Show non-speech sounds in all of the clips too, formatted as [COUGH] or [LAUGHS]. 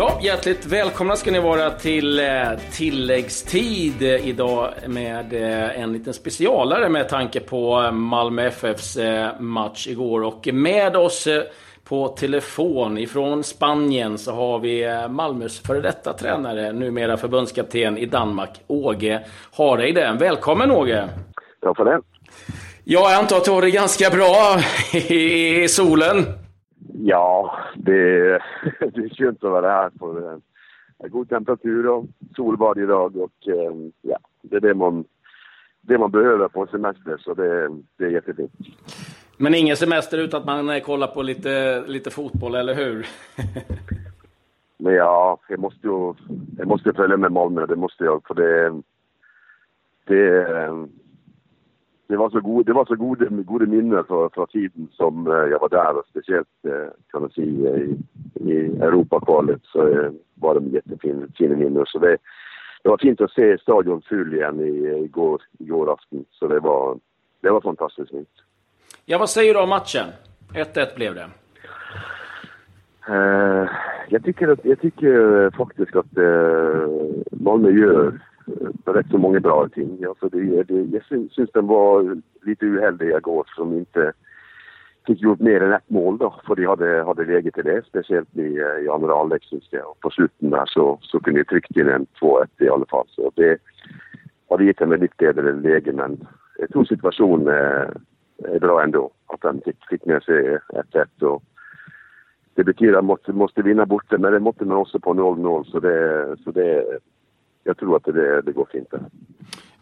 Ja, hjärtligt välkomna ska ni vara till eh, tilläggstid idag med eh, en liten specialare med tanke på Malmö FFs eh, match igår. Och med oss på telefon ifrån Spanien så har vi Malmös före detta tränare, numera förbundskapten i Danmark, Åge Hareide. Välkommen Åge! Tack för det! Ja, jag antar att du har det ganska bra i solen? Ja, det, [LAUGHS] det är skönt att vara här. På. God temperatur och solbad idag och eh, ja, det är det man, det man behöver på semester så det, det är jättefint. Men ingen semester utan att man kollar på lite, lite fotboll, eller hur? [LAUGHS] Men ja, jag måste ju jag måste följa med Malmö, det måste jag. För det, det, det var så, god, det var så gode, gode minnen från tiden som eh, jag var där och speciellt eh, kan man säga i, i Europakvalet så eh, var det jättefina minnen. Så det, det var fint att se stadion full igen i, igår, igår afton. Så det var, det var fantastiskt fint. Ja, vad säger du om matchen? 1-1 blev det. Uh, jag, tycker att, jag tycker faktiskt att uh, Malmö gör rätt så många bra ting. Alltså det, det, jag syns den var lite uheldiga igår som inte fick gjort mer än ett mål då, för de hade, hade läge till det, speciellt i, eh, i andra halvlek syns jag. Och på slutet där så, så kunde de tryckt in en 2-1 i alla fall. Så det hade gett ett lyckligare bättre läge, men jag tror situationen är, är bra ändå. Att den fick, fick med sig 1-1 det betyder att man måste, måste vinna borta, men det måste man också på 0-0 så det, så det jag tror att det, det går fint. Där.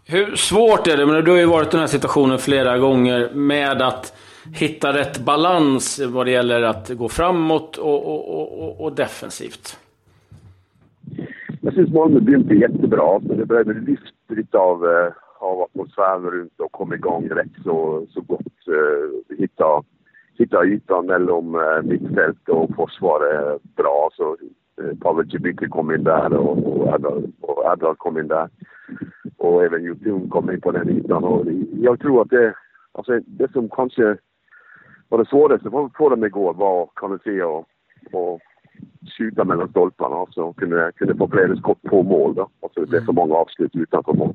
Hur svårt är det, men du har ju varit i den här situationen flera gånger, med att hitta rätt balans vad det gäller att gå framåt och, och, och, och defensivt? Jag syns Malmö begynte jättebra. Men det började lyft lite av, eh, av atmosfären runt och kom igång rätt så, så gott. Uh, hitta, hitta ytan mellan uh, mittfält och försvaret bra. Så Eh, Eh, Pavel Cibicki kom in där och, och, Adal, och Adal kom in där. Och även Youtube kom in på den ytan. Och jag tror att det, alltså det som kanske var det svåraste för dem igår var, kan man säga, att skjuta mellan stolparna. Alltså kunde, kunde få flera skott på mål då. Alltså det blev för många avslut utanför mål.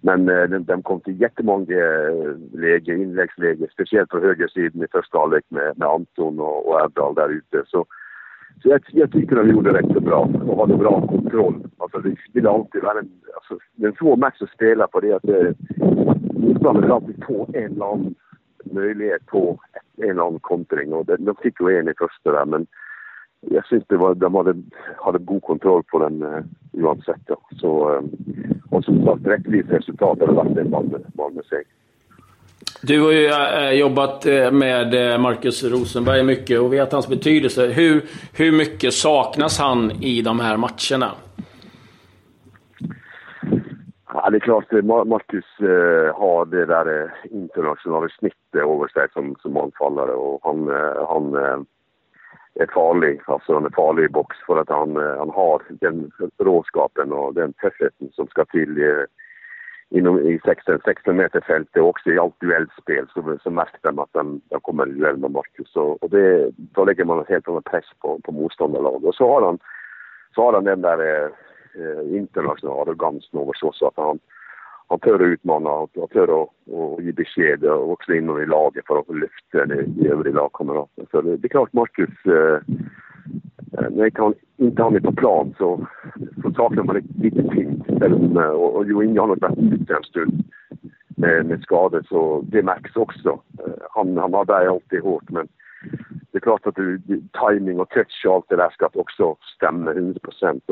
Men eh, de, de kom till jättemånga eh, läge, inläggsläge, speciellt på högersidan i första halvlek med, med Anton och, och Erdal där ute. Så så jag, jag tycker de gjorde rätt så bra och hade bra kontroll. Alltså det skulle alltid vara en, alltså, det är en svår match att spela på det att eh, motståndaren alltid få en eller annan möjlighet på en eller annan kontring och de, de fick ju en i första där men jag syns det var, de hade, hade god kontroll på den uh, oavsett. Så, um, och som sagt, rättvist resultat hade varit en Malmö-seger. Du har ju eh, jobbat eh, med Markus Marcus Rosenberg mycket och vet hans betydelse. Hur, hur mycket saknas han i de här matcherna? Ja, det är klart Marcus eh, har det där internationella snittet över sig som, som anfallare och han, eh, han eh, är farlig. Alltså han är farlig i box för att han, han har den råskapen och den tuffheten som ska till inom, i 16, 16 meter fältet och också i allt duellspel så, så märkte de att de, de kommer i duell med Marcus. Och, och det, då lägger man en helt annan press på, på motståndarlaget. Och så har han, så har han den där eh, internationella arrogansen över sig också. Att han, han tör att utmana och, tör att och ge besked också inom i laget för att lyfta de övriga lagkamraterna. Så det, det är klart Marcus eh, eh när jag inte han mig på plan så, så saknar man lite tyngd. Och, och Jo Inge har nog varit ute en stund med, eh, med skador så det märks också. Eh, han, han har där alltid hårt men det är klart att du, timing och touch och allt det där ska också stämma 100 procent.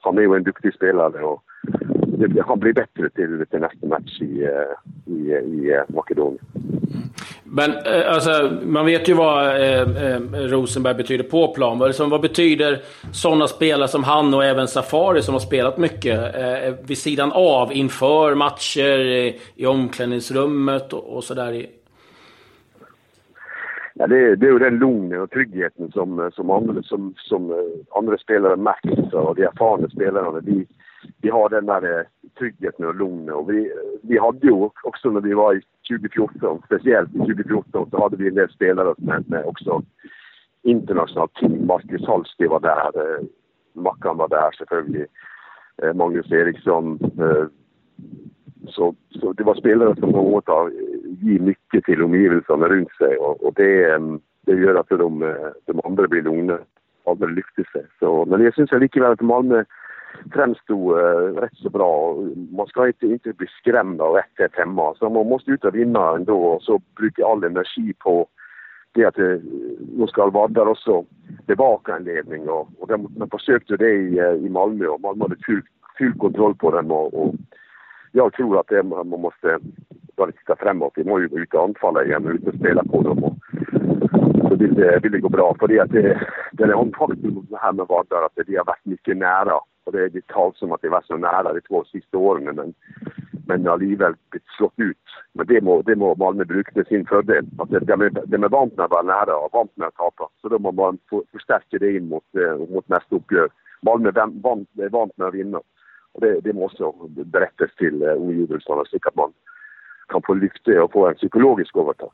Han är ju en duktig spelare och han blir bättre till, till nästa match i, eh, i, i eh, Makedonien. Mm. Men eh, alltså, man vet ju vad eh, eh Rosenberg betyder på plan. Vad, liksom, vad betyder sådana spelare som han och även Safari som har spelat mycket eh, vid sidan av inför matcher, i, i omklädningsrummet och, och sådär? Ja, det, det är ju den lugnet och tryggheten som, eh, som, andra, som, som andra spelare märker. Och de erfarna spelarna, de, vi har den där eh, tryggheten och lugnet. Och vi, vi hade ju också när vi var i 2014, speciellt 2014, så hade vi en del spelare med, med också internationellt team. Marcus Holsti var där. Eh, Mackan var där självklart, Eh, Magnus Eriksson. Eh, så, så, det var spelare som på något att ge mycket till omgivningarna runt sig och, och det, eh, det, gör att de, de andra blir lugna. Aldrig lyfter sig. Så, men jag syns likevel att Malmö framstod eh, rätt så bra. Man ska inte, inte bli skrämd av 1-1 hemma. Så man måste ut och vinna ändå och så bruka all energi på det att eh, nu ska där också bevaka en ledning. Och, och de, de försökte det i, eh, i Malmö och Malmö hade full, full kontroll på dem. Och, och jag tror att det, man måste bara titta framåt. Vi måste ju ut och anfalla igen och ut och spela på dem. Och, så vill det, vill det gå bra. För det, att det, den är det här med Vardar att det har varit mycket nära och det, det talas om att det var så nära de två sista åren men, men allikevel blivit slått ut. Men det må, det må Malmö bruka till sin fördel. Att de, de, de är vant med att vara nära och vant med att tapa. Så då måste man förstärka det in mot, eh, mot nästa uppgör. Malmö är vant, är vant med att vinna. Och det, det måste berättas till eh, omgivelserna så att man kan få lyfta och få en psykologisk övertag.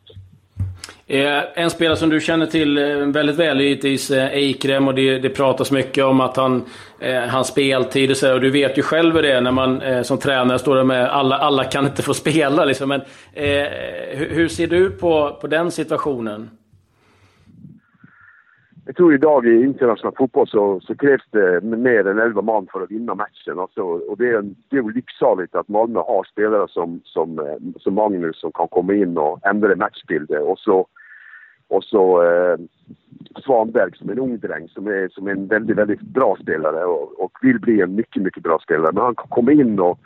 Eh, en spelare som du känner till eh, väldigt väl är givetvis eh, Eikrem och det, det pratas mycket om att han, hans speltid och så och Du vet ju själv hur det är när man som tränare står där med alla, alla kan inte få spela. Liksom. Men, eh, hur, hur, ser du på, på den situationen? Jag tror idag i internationell fotboll så, så krävs det mer än 11 man för att vinna matchen. Alltså, och det är, det är lycksaligt att Malmö har spelare som, som, eh, som Magnus som kan komma in och ändra matchbilden. Och så och så eh, Svanberg som är en ung dräng som är, som är en väldigt, väldigt bra spelare och, och vill bli en mycket, mycket bra spelare. Men han kan komma in och,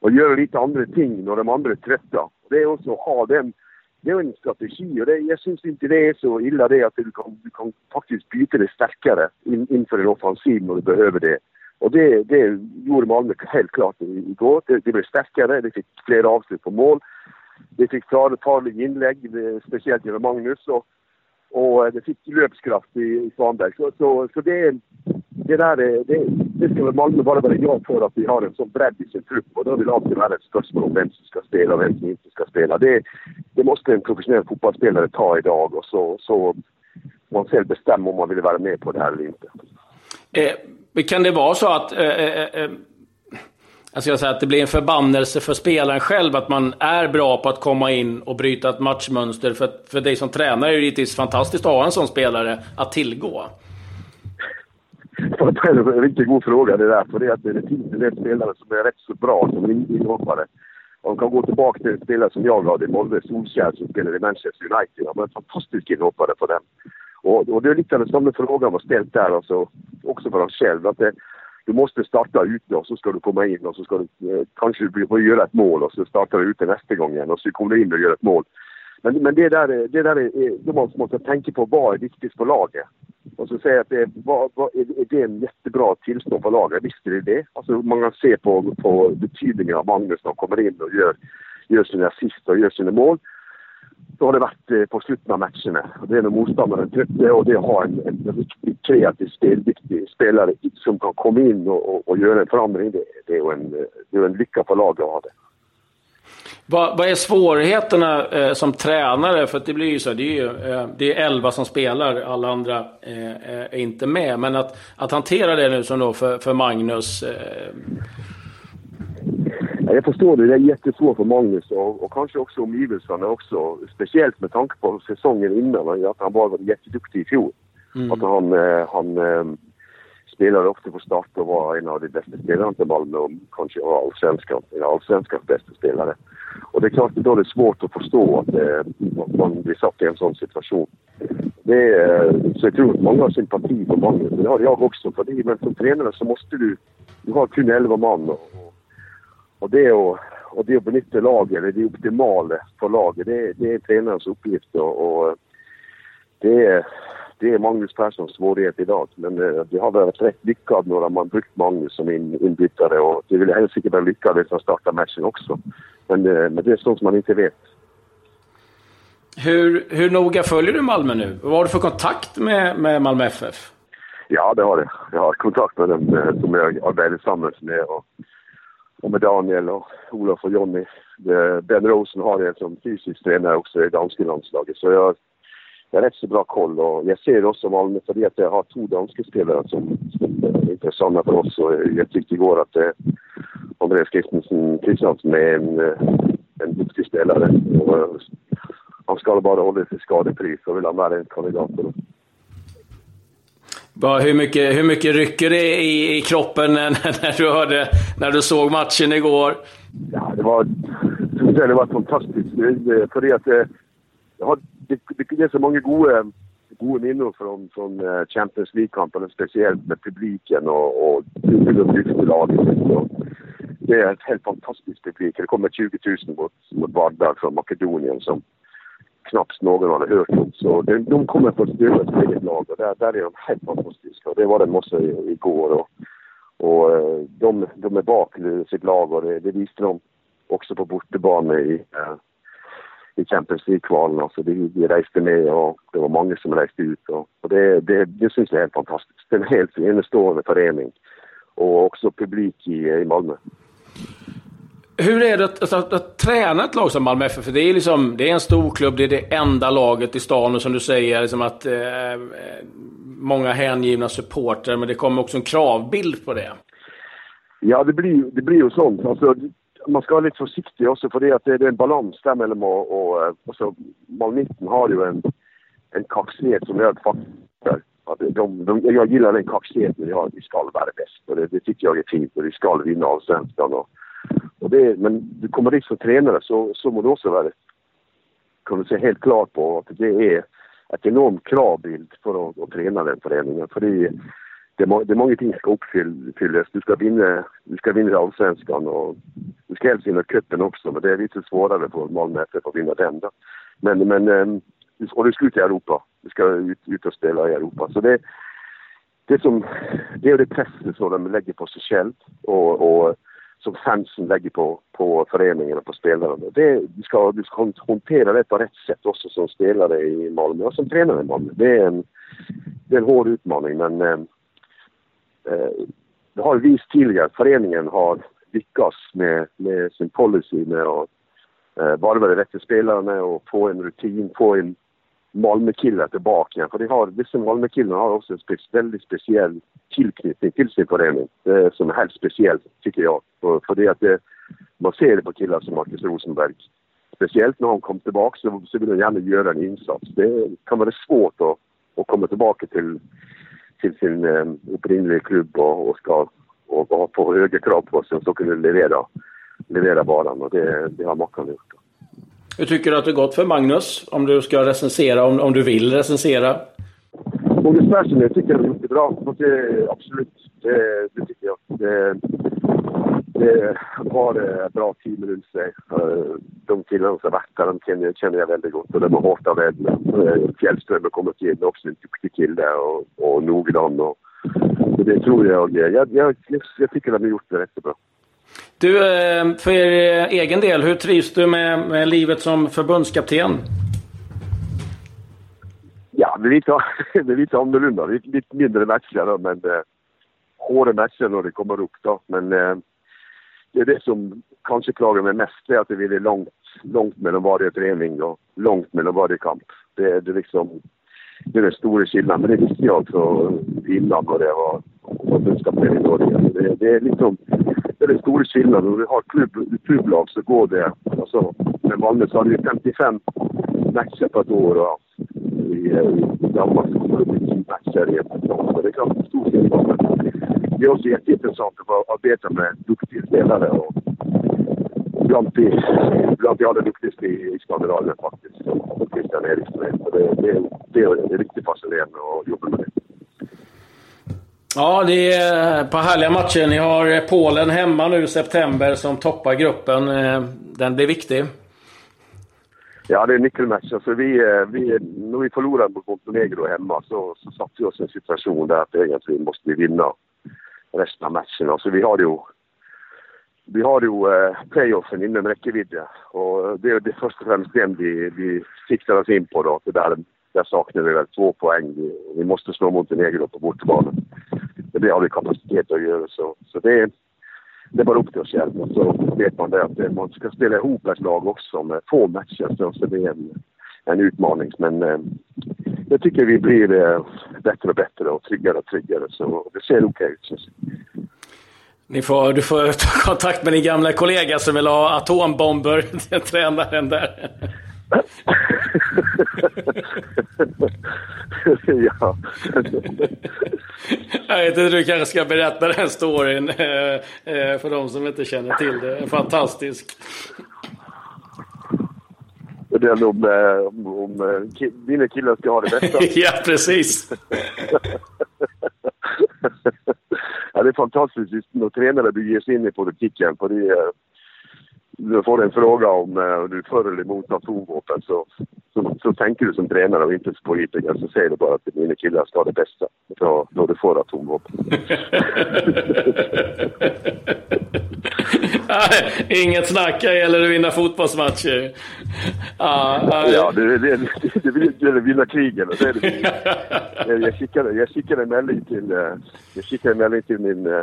och göra lite andra ting när de andra är trötta. Det är också att ha den, det är en strategi och det, jag syns inte det är så illa det att du kan, du kan faktiskt byta det starkare in, inför en offensiv när du behöver det. Och det, det gjorde Malmö helt klart igår. Det, det blev starkare, det fick fler avslut på mål. Det fick farliga inlägg, eh, speciellt genom Magnus. Och, och eh, det fick löpskraft i, i Svanberg. Så, så, så det, det där det, det ska väl Malmö bara vara glad för att vi har en sån bredd i sin trupp. Och då vill alltid vara ett spörsmål om vem som ska spela och vem som inte ska spela. Det, det måste en professionell fotbollsspelare ta idag och så, så man själv bestämma om man vill vara med på det här eller inte. Eh, kan det vara så att eh, eh, eh jag ska säga att det blir en förbannelse för spelaren själv att man är bra på att komma in och bryta ett matchmönster. För, för dig som tränare är det givetvis fantastiskt att ha en sån spelare att tillgå. Det är en riktigt god fråga det där. För det, att det finns en del spelare som är rätt så bra som inhoppare. Man kan gå tillbaka till en spelare som jag hade i Molde, Solskjaer, som spelade i Manchester United. Han var en fantastisk inhoppare för dem. Och, och det är lite den samma fråga man ställt där, alltså, också för honom själv. Att det, du måste starta ute och så ska du komma in och så ska du eh, kanske få göra ett mål och så startar du ute nästa gång igen och så kommer du in och gör ett mål. Men, men det där, det där är, det måste man tänka på vad är viktigt för laget. Och så säga att det, vad, vad, är, det en jättebra tillstånd för laget? Visst är det det. Alltså man kan se på, på betydningen av Magnus när han kommer in och gör, gör sina assist och gör sina mål så har det varit eh, på slutet av matcherna. Det är när motståndaren tröttnar och det har en, en riktigt kreativ, spelviktig spelare som kan komma in och, och, och göra en förändring. Det, det är en, eh, det är en lycka för laget att ha det. Vad, vad är svårigheterna eh, som tränare? För det blir ju så, det är ju eh, det är elva som spelar, alla andra eh, är inte med. Men att, att hantera det nu som då för, för Magnus, eh, jag förstår det. Det är jättesvårt för Magnus och, och kanske också omgivelserna också. Speciellt med tanke på säsongen innan. Att han var jätteduktig i fjol. Mm. Att han, eh, han spelade ofta på start och var en av de bästa spelarna till Malmö och kanske var allsvenskan, en allsvenskans bästa spelare. Och det är klart att då är det svårt att förstå att, eh, man blir satt i en sån situation. Det är, så jag tror att många har sympati för Magnus. Det har jag också. För det, men som tränare så måste du... Du har kun elva man och, och det att, och det att benytta laget, eller det optimala för laget, det, det är tränarens uppgift. Och, och eh, det, är, det är Magnus Perssons svårighet idag. Men eh, det har varit rätt lyckat när man brukt Magnus som in, inbytare och det vill helst säkert vara lyckat hvis han startar matchen också. Men, eh, men det är sånt som man inte vet. Hur, hur noga följer du Malmö nu? Vad har du för kontakt med, med Malmö FF? Ja, det har jag. Jag har kontakt med dem eh, som jag arbetar tillsammans med. Och och med Daniel och Olof och Jonny. Ben Rosen har jag som fysisk tränare också i danska landslaget. Så jag, jag har rätt så bra koll och jag ser också Malmö för att jag har två danska spelare som, som är intressanta för oss. Och jag tyckte igår att eh, Andreas Christensen Kristiansen är en, en duktig spelare. Och, han ska bara hålla sig skadefri så vill han vara en kandidat. Bara hur, mycket, hur mycket rycker det i, i kroppen när, när, du hörde, när du såg matchen igår? Ja, det var, det var fantastiskt. För det, att, jag har, det, det, är så många goda, goda minnen från, från eh, Champions League-kampen, speciellt med publiken och, och hur de lyfte laget. Det är ett helt fantastiskt publik. Det kommer 20 000 mot, mot Vardar från Makedonien som knappt någon hade hört om. Så de, de kommer få stödja sitt eget lag och där, där är de helt fantastiska. Det var det också igår. Och, och eh, de, de är bak sitt lag och det, det visste de också på bortebane i, eh, i Champions League-kvalen. Alltså vi, vi reste med och det var många som reste ut. Och, och det, det, det syns jag är helt fantastiskt. Det är en helt enastående förening. Och också publik i, i Malmö. Hur är det att, att, att, att, träna ett lag som Malmö FF? För det är, liksom, det är en stor klubb, det är det enda laget i stan och som du säger, liksom att eh, många hängivna supporter, men det kommer också en kravbild på det. Ja, det blir, det blir ju sånt. Alltså, man ska vara lite försiktig också för det att det, är en balans där mellan och, och, eh, alltså, och så har ju en, en kaxighet som jag fattar. Att de, de, jag gillar den kaxigheten de har. Vi ska vara bäst och det, det tycker jag är fint och vi ska vinna allsvenskan. Och, och det, men du kommer dit som tränare så, så må du också vara kan du se helt klart på att det är ett enormt kravbild för att, att träna den föreningen. För det är, det det är många ting som ska uppfyllas. Du ska vinna, du ska vinna allsvenskan och du vinna cupen också, men det är lite svårare för Malmö FF att vinna den. Då. Men, men, ehm, och det ska ut i Europa. Vi ska ut, ut och spela i Europa. Så det, det, som, det är det presset som de lägger på sig själv och, och som fansen lägger på, på föreningen och på spelarna. Det, du, ska, du ska hantera det på rätt sätt också som spelare i Malmö och som tränare i Malmö. Det är en, det är en hård utmaning men ehm, eh det har visat tidigare att föreningen har lyckats med, med sin policy med att eh, varva de rätta spelarna och få en rutin, få en Malmökille tillbaka igen. För de har, vissa Malmökillar har också en spe, väldigt speciell tillknytning till sin förening. Det som är helt speciellt, tycker jag. För, för det att det, man ser det på killar som Marcus Rosenberg. Speciellt när han kom tillbaka så, så vill han gärna göra en insats. Det kan vara svårt att, att komma tillbaka till, till sin eh, klubb och, och ska och, och få höga krav på sig och så kunna leverera, leverera varan. Och det, det har Mackan gjort. Hur tycker du att det gått för Magnus? Om du ska recensera, om, om du vill recensera? Magnus Persson, jag tycker han har gjort det bra. Det, absolut, det, det tycker jag. Det, det, han har eh, bra team runt sig. Eh, de killarna som varit där, de känner, känner jag väldigt gott. Och de har hårt av Edna. Fjällström har kommit in, också en duktig kille och, och noggrann. Och, det tror jag. Jag, jag, jag, jag tycker de har gjort det rätt bra. Du, eh, för eh, egen del, hur trivs du med, med livet som förbundskapten? Ja, det är lite, [LAUGHS] det är lite annorlunda. Lite, lite mindre matcher då, men eh, hårda matcher när det kommer upp då. Men eh, det är det som kanske klagar mig mest, det är att det är långt, långt mellan varje träning och långt mellan varje kamp. Det, det, liksom, det är den stora skillnaden. Men det visste jag också innan vad det var förbundskapten i Norge. Det, det är liksom det är den stora skillnaden. När vi har klubb, klubblag så går det. Alltså, med Malmö så har du 55 matcher på ett år. Och i, eh, i Danmark så kommer det bli 10 matcher i ett Så det är klart stor skillnad. men det är också jätteintressant att arbeta med duktiga spelare. Och bland, de, bland de allra duktigaste i, i Skandinavien faktiskt. Christian Eriksson. Det, det, det är riktigt fascinerande att jobba med det. Ja, det är ett par härliga matcher. Ni har Polen hemma nu i september som toppar gruppen. Eh, den blir viktig. Ja, det är en nyckelmatch. Alltså vi, eh, vi, när vi förlorade mot Montenegro hemma så, så satte vi oss i en situation där att egentligen måste vi vinna resten av matcherna. Alltså vi har ju, vi har ju eh, playoffen inom räckvidd. Och det är det först och främst den vi, vi siktar oss in på då. där, där saknar vi väl två poäng. Vi, vi måste slå Montenegro på bortbanan det har vi kapacitet att göra. Så, så det, det är bara upp till oss själva. Så vet man det att eh, man ska spela ihop ett lag också med få matcher. Så, så det är en, en utmaning. Men eh, jag tycker vi blir eh, bättre och bättre och tryggare och tryggare. Så det ser okej ut. Ni får, du får [LAUGHS] ta kontakt med din gamla kollega som vill ha atombomber, [LAUGHS] tränaren där. [LAUGHS] ja. Jag vet inte, du kanske ska berätta den storyn eh, eh, för de som inte känner till det. Fantastisk. Den om, om, om dina killar ska ha det bästa. ja, precis. Ja, det är fantastiskt när tränare du ger sig in i politiken. För det du får en fråga om uh, du är för eller emot atomvapen så, så, så, tänker du som tränare och inte som politiker. Så säger du bara att mina killar ska ha det bästa. Då, då du får atomvapen. [LAUGHS] Inget snack, att vinna fotbollsmatcher. Ja, ja det, det, det, det gäller att vinna krigen. Det, det, [LAUGHS] jag, skickade, jag skickade en till, eh, jag skickade en mejl till min eh,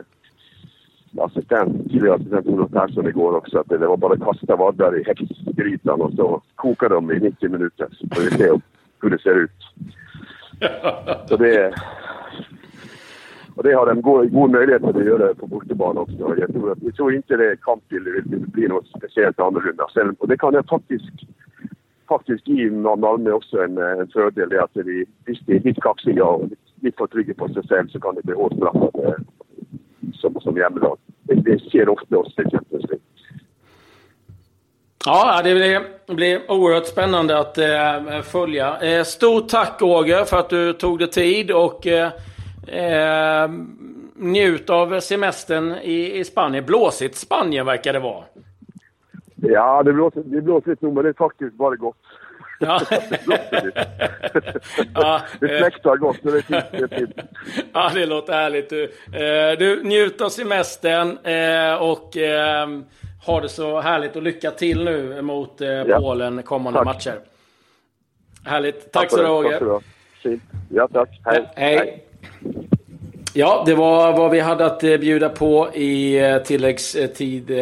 assistent, tidigare assistent Olof Persson igår också att det var bara att kasta vaddar i häxgrytan och så koka dem i 90 minuter. Så får vi se hur det ser ut. [LAUGHS] Så det, och det har en god, god möjlighet att göra på bortaplan också. Jag tror, jag tror inte det kampbilden blir något speciellt annorlunda. Sen, och det kan jag faktiskt, faktiskt i Malmö också en, eh, en fördel. Det att vi, visst, det är lite kaxiga och lite för trygga på sig själv så kan det bli hårt straffat eh, som, som jämmelag. Det, det ser ofta oss till League. Ja, det blir, blir oerhört spännande att eh, följa. Eh, stort tack Roger för att du tog dig tid och Eh, eh njut av semestern i, i Spanien. Blåsigt Spanien verkar det vara. Ja, det blåser, det blåser lite nog, men det är faktiskt bara gott. Ja. [LAUGHS] [LAUGHS] ja, det fläktar gott, men det är fint. [LAUGHS] Ja, det låter härligt. Du, eh, du njut av semestern eh, och eh, ha det så härligt och lycka till nu mot eh, ja. Polen kommande tack. matcher. Härligt. Tack, tack så du Roger. Ja, tack. Hej. Hej. Hej. Ja, det var vad vi hade att eh, bjuda på i eh, tilläggstid eh,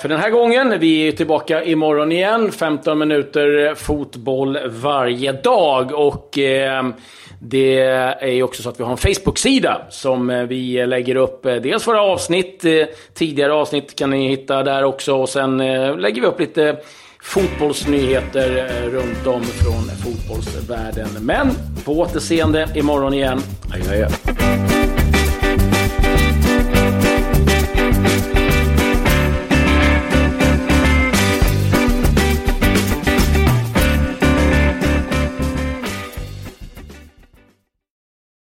för den här gången. Vi är tillbaka imorgon igen. 15 minuter fotboll varje dag. Och det är ju också så att vi har en Facebook-sida som vi lägger upp dels våra avsnitt. Tidigare avsnitt kan ni hitta där också. Och sen lägger vi upp lite fotbollsnyheter runt om från fotbollsvärlden. Men på återseende imorgon igen. Adjö, adjö.